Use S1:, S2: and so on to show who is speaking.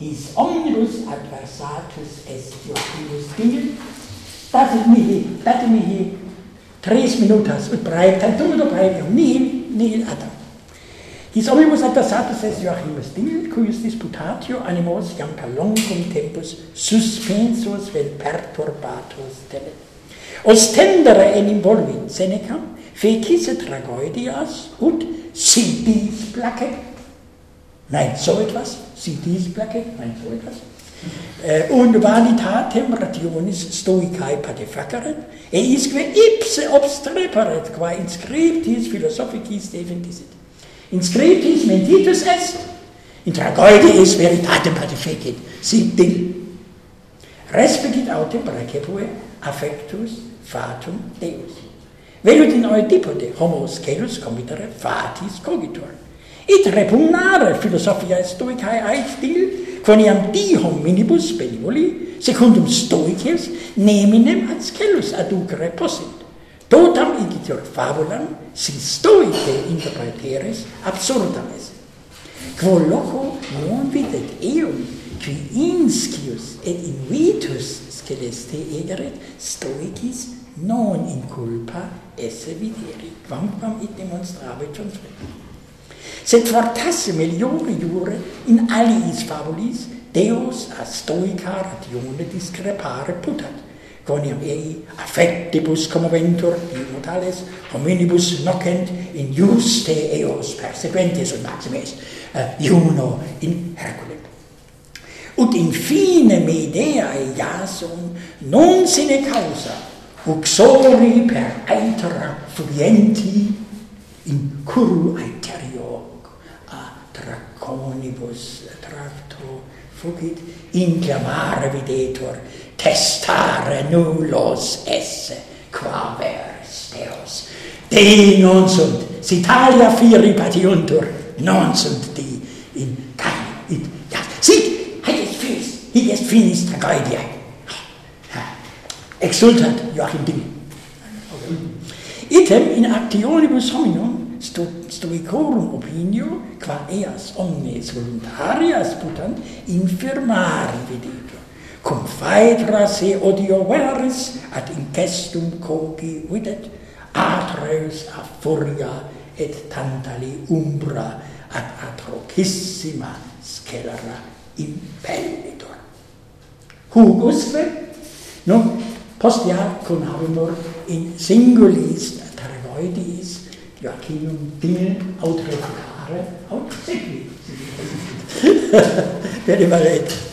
S1: his omnibus adversatus est Joachimus Dingel. Datis mihi, dati mihi tres minutas ut praectam, dum ut nihil, nihil atam. His omnibus adversatus est Joachimus Dingel, cuius disputatio animos jam per longum tempus suspensus vel perturbatus tenet. Ostendere enim volvit Seneca, fecis et tragedias ut sidis placet Nein, so etwas, sidis placet, nein, so etwas. Uh, und vanitatem rationis stoicae patefaceret, e isque ipse obstreperet, qua inscriptis philosophicis defendisit. Inscriptis mentitus est, in tragodiis veritatem patefecit, sit dil. Respecit autem praecepue affectus fatum Deus. Velut in oedipode homos celus comitere fatis cogitor. It repugnare philosophia stoicae aestil, quoniam di hominibus benivoli, secundum stoices, neminem adscellus aducere possit. Totam igitur fabulam, si stoice interpreteres, absurdam est. Quo loco non videt eum, qui inscius et invitus sceleste egeret, stoicis non in culpa esse videri, quamquam it demonstrabit transferit sed fortasse meliore iure in aliis fabulis deus a stoica ratione discrepare putat. Quoniam ei affectibus commoventur immortales hominibus nocent in juste eos persequentes und maximes uh, eh, iuno in Herculem ut in fine jason ideae non sine causa uxori per aetera fugienti in curu aetera omnibus tracto fugit, in inclamare videtur, testare nullos esse, qua veris Deus. de non sunt, si talia firi patiuntur, non sunt di in cae, it ja, sic, hic est finis, hic est finis tragediae. Exultant Joachim Ding Item in actionibus hominum sto stoicorum opinio qua eas omnes voluntarias putant infirmari videtur cum faedra se odio veris ad incestum cogi videt atreus a furia et tantali umbra ad atrocissima scelera impellitur hugusve non postia con habemur in singulis tragoidis Joachim Dingen, Outrecht Haare, Werde ich mal reden.